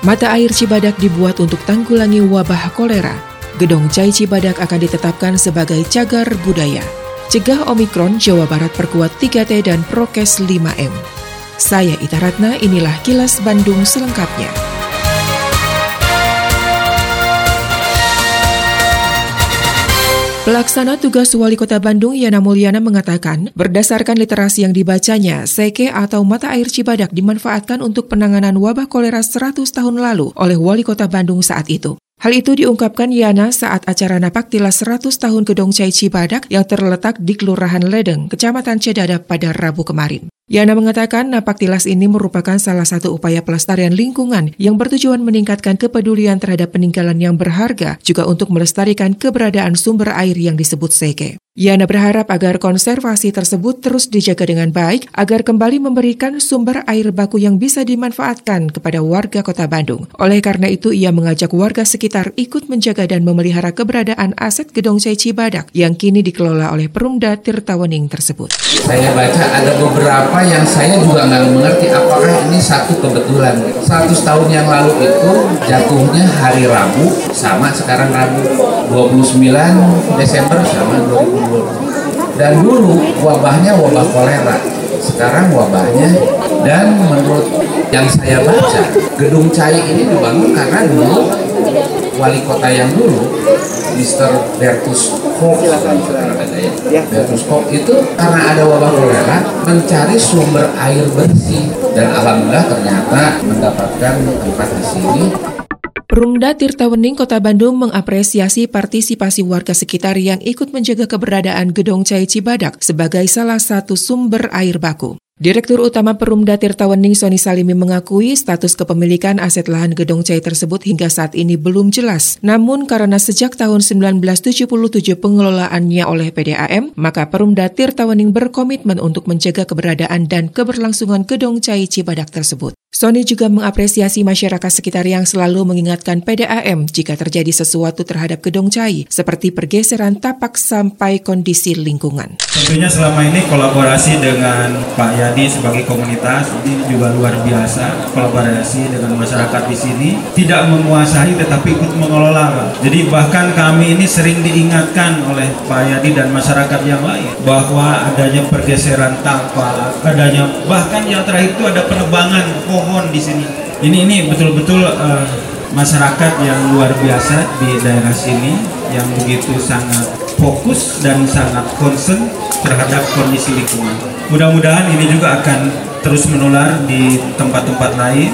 Mata air Cibadak dibuat untuk tanggulangi wabah kolera. Gedong Cai Cibadak akan ditetapkan sebagai cagar budaya. Cegah Omikron Jawa Barat perkuat 3T dan Prokes 5M. Saya Ita Ratna, inilah kilas Bandung selengkapnya. Pelaksana tugas Wali Kota Bandung Yana Mulyana mengatakan, berdasarkan literasi yang dibacanya, seke atau mata air Cibadak dimanfaatkan untuk penanganan wabah kolera 100 tahun lalu oleh Wali Kota Bandung saat itu. Hal itu diungkapkan Yana saat acara napak tilas 100 tahun Gedong Cai Cibadak yang terletak di Kelurahan Ledeng, Kecamatan Cedadap pada Rabu kemarin. Yana mengatakan napak tilas ini merupakan salah satu upaya pelestarian lingkungan yang bertujuan meningkatkan kepedulian terhadap peninggalan yang berharga, juga untuk melestarikan keberadaan sumber air yang disebut seke. Yana berharap agar konservasi tersebut terus dijaga dengan baik agar kembali memberikan sumber air baku yang bisa dimanfaatkan kepada warga kota Bandung. Oleh karena itu, ia mengajak warga sekitar ikut menjaga dan memelihara keberadaan aset Gedong Cai Cibadak yang kini dikelola oleh Perumda Tirtawening tersebut. Saya baca ada beberapa yang saya juga nggak mengerti apakah ini satu kebetulan. 100 tahun yang lalu itu jatuhnya hari Rabu sama sekarang Rabu 29 Desember sama 2020. Dan dulu wabahnya wabah kolera. Sekarang wabahnya dan menurut yang saya baca gedung cai ini dibangun karena dulu wali kota yang dulu Mr. Bertus Koch ya. Bertus Koch itu karena ada wabah kolera mencari sumber air bersih dan alhamdulillah ternyata mendapatkan tempat di sini Perumda Tirtawening Kota Bandung mengapresiasi partisipasi warga sekitar yang ikut menjaga keberadaan Gedong Cai Cibadak sebagai salah satu sumber air baku. Direktur Utama Perumda Tirtawening Soni Salimi mengakui status kepemilikan aset lahan Gedong Cai tersebut hingga saat ini belum jelas. Namun karena sejak tahun 1977 pengelolaannya oleh PDAM, maka Perumda Tirtawening berkomitmen untuk menjaga keberadaan dan keberlangsungan Gedong Cai Cibadak tersebut. Sony juga mengapresiasi masyarakat sekitar yang selalu mengingatkan PDAM jika terjadi sesuatu terhadap Gedong Cai, seperti pergeseran tapak sampai kondisi lingkungan. Tentunya selama ini kolaborasi dengan Pak Yadi sebagai komunitas ini juga luar biasa, kolaborasi dengan masyarakat di sini, tidak menguasai tetapi ikut mengelola. Jadi bahkan kami ini sering diingatkan oleh Pak Yadi dan masyarakat yang lain bahwa adanya pergeseran tapak, adanya bahkan yang terakhir itu ada penebangan pohon di sini. Ini ini betul-betul uh, masyarakat yang luar biasa di daerah sini yang begitu sangat fokus dan sangat concern terhadap kondisi lingkungan. Mudah-mudahan ini juga akan terus menular di tempat-tempat lain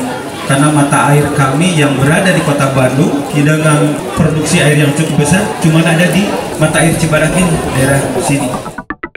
karena mata air kami yang berada di kota Bandung dengan produksi air yang cukup besar cuma ada di mata air Cibadak ini daerah sini.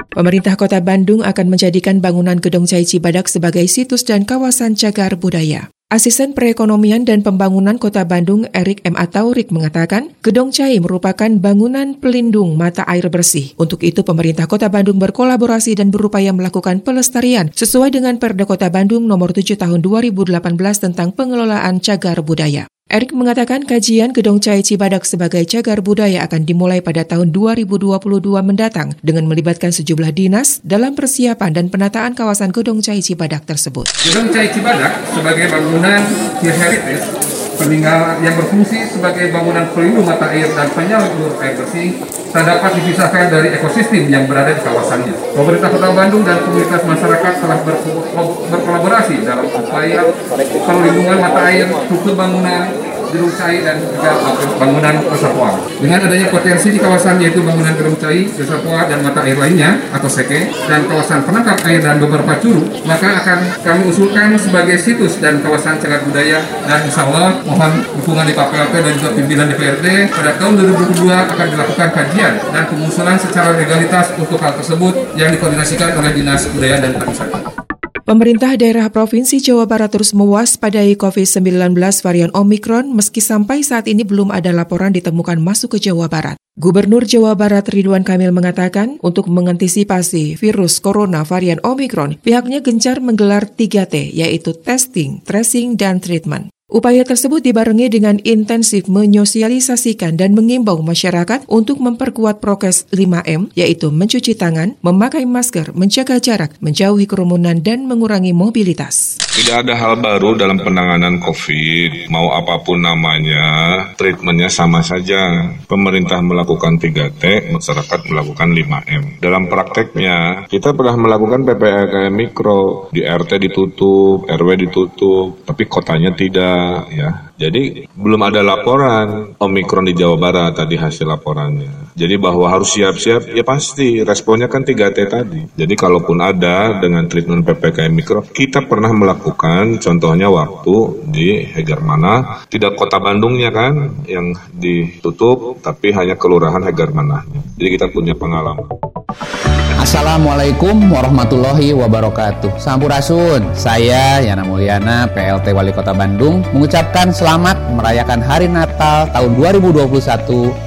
Pemerintah Kota Bandung akan menjadikan bangunan Gedong Cai Cibadak sebagai situs dan kawasan cagar budaya. Asisten Perekonomian dan Pembangunan Kota Bandung Erik M. Ataurik mengatakan, Gedong Cai merupakan bangunan pelindung mata air bersih. Untuk itu, pemerintah Kota Bandung berkolaborasi dan berupaya melakukan pelestarian sesuai dengan Perda Kota Bandung nomor 7 tahun 2018 tentang pengelolaan cagar budaya. Erik mengatakan kajian Gedong Cai Cibadak sebagai cagar budaya akan dimulai pada tahun 2022 mendatang dengan melibatkan sejumlah dinas dalam persiapan dan penataan kawasan Gedong Cai Cibadak tersebut. Gedong Cai Cibadak sebagai bangunan heritage peninggal yang berfungsi sebagai bangunan pelindung mata air dan penyalur air bersih tak dapat dipisahkan dari ekosistem yang berada di kawasannya. Pemerintah Kota Bandung dan komunitas masyarakat telah berkolaborasi dalam upaya perlindungan mata air, struktur bangunan, gedung cai dan juga bangunan reservoir. Dengan adanya potensi di kawasan yaitu bangunan gedung cai, reservoir dan mata air lainnya atau seke dan kawasan penangkap air dan beberapa curug, maka akan kami usulkan sebagai situs dan kawasan cagar budaya dan insya Allah mohon dukungan di KPLP dan juga pimpinan DPRD pada tahun 2022 akan dilakukan kajian dan pengusulan secara legalitas untuk hal tersebut yang dikoordinasikan oleh Dinas Budaya dan Pariwisata. Pemerintah daerah Provinsi Jawa Barat terus mewaspadai COVID-19 varian Omikron meski sampai saat ini belum ada laporan ditemukan masuk ke Jawa Barat. Gubernur Jawa Barat Ridwan Kamil mengatakan untuk mengantisipasi virus corona varian Omikron, pihaknya gencar menggelar 3T yaitu testing, tracing, dan treatment. Upaya tersebut dibarengi dengan intensif menyosialisasikan dan mengimbau masyarakat untuk memperkuat prokes 5M, yaitu mencuci tangan, memakai masker, menjaga jarak, menjauhi kerumunan, dan mengurangi mobilitas. Tidak ada hal baru dalam penanganan COVID, mau apa pun namanya, treatmentnya sama saja. Pemerintah melakukan 3T, masyarakat melakukan 5M. Dalam prakteknya, kita pernah melakukan PPKM mikro, di RT ditutup, RW ditutup, tapi kotanya tidak ya. Jadi belum ada laporan Omikron di Jawa Barat tadi hasil laporannya. Jadi bahwa harus siap-siap ya pasti responnya kan 3T tadi. Jadi kalaupun ada dengan treatment PPKM mikro kita pernah melakukan contohnya waktu di Hegar Mana tidak kota Bandungnya kan yang ditutup tapi hanya kelurahan Hegar Mana. Jadi kita punya pengalaman. Assalamualaikum warahmatullahi wabarakatuh Sampurasun, saya Yana Mulyana, PLT Wali Kota Bandung Mengucapkan selamat merayakan Hari Natal tahun 2021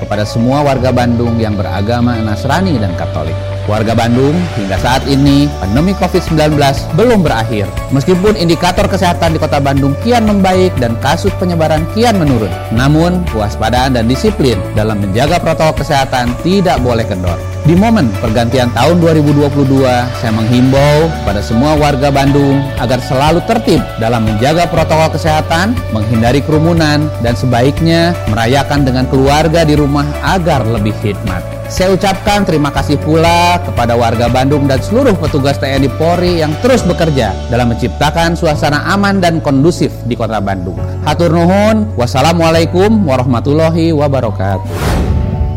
Kepada semua warga Bandung yang beragama Nasrani dan Katolik Warga Bandung, hingga saat ini pandemi COVID-19 belum berakhir. Meskipun indikator kesehatan di kota Bandung kian membaik dan kasus penyebaran kian menurun. Namun, kewaspadaan dan disiplin dalam menjaga protokol kesehatan tidak boleh kendor. Di momen pergantian tahun 2022, saya menghimbau pada semua warga Bandung agar selalu tertib dalam menjaga protokol kesehatan, menghindari kerumunan, dan sebaiknya merayakan dengan keluarga di rumah agar lebih hikmat. Saya ucapkan terima kasih pula kepada warga Bandung dan seluruh petugas TNI Polri yang terus bekerja dalam menciptakan suasana aman dan kondusif di kota Bandung. Hatur nuhun, wassalamualaikum warahmatullahi wabarakatuh.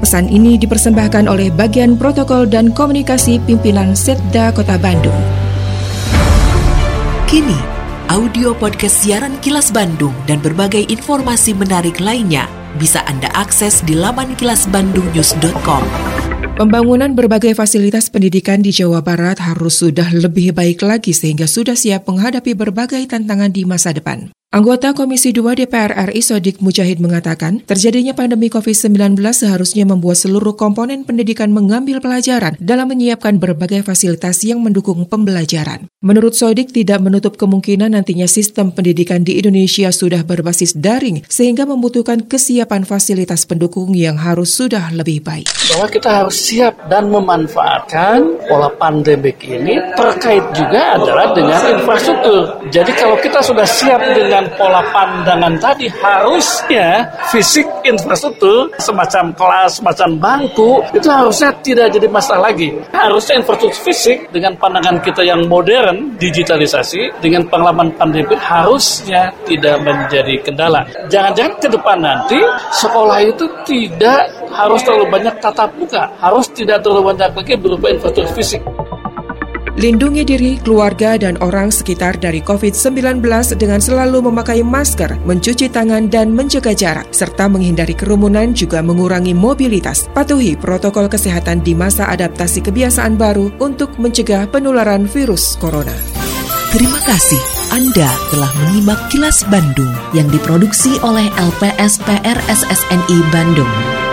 Pesan ini dipersembahkan oleh bagian protokol dan komunikasi pimpinan Setda Kota Bandung. Kini, audio podcast siaran Kilas Bandung dan berbagai informasi menarik lainnya bisa Anda akses di laman kilasbandungnews.com. Pembangunan berbagai fasilitas pendidikan di Jawa Barat harus sudah lebih baik lagi sehingga sudah siap menghadapi berbagai tantangan di masa depan. Anggota Komisi 2 DPR RI Sodik Mujahid mengatakan, terjadinya pandemi COVID-19 seharusnya membuat seluruh komponen pendidikan mengambil pelajaran dalam menyiapkan berbagai fasilitas yang mendukung pembelajaran. Menurut Sodik, tidak menutup kemungkinan nantinya sistem pendidikan di Indonesia sudah berbasis daring, sehingga membutuhkan kesiapan fasilitas pendukung yang harus sudah lebih baik. Bahwa kita harus siap dan memanfaatkan pola pandemik ini terkait juga adalah dengan infrastruktur. Jadi kalau kita sudah siap dengan dengan pola pandangan tadi harusnya fisik infrastruktur semacam kelas, semacam bangku itu harusnya tidak jadi masalah lagi. Harusnya infrastruktur fisik dengan pandangan kita yang modern, digitalisasi dengan pengalaman pandemi harusnya tidak menjadi kendala. Jangan-jangan ke depan nanti sekolah itu tidak harus terlalu banyak tatap muka, harus tidak terlalu banyak lagi berupa infrastruktur fisik. Lindungi diri, keluarga, dan orang sekitar dari COVID-19 dengan selalu memakai masker, mencuci tangan, dan menjaga jarak, serta menghindari kerumunan juga mengurangi mobilitas. Patuhi protokol kesehatan di masa adaptasi kebiasaan baru untuk mencegah penularan virus corona. Terima kasih Anda telah menyimak kilas Bandung yang diproduksi oleh LPSPR SSNI Bandung.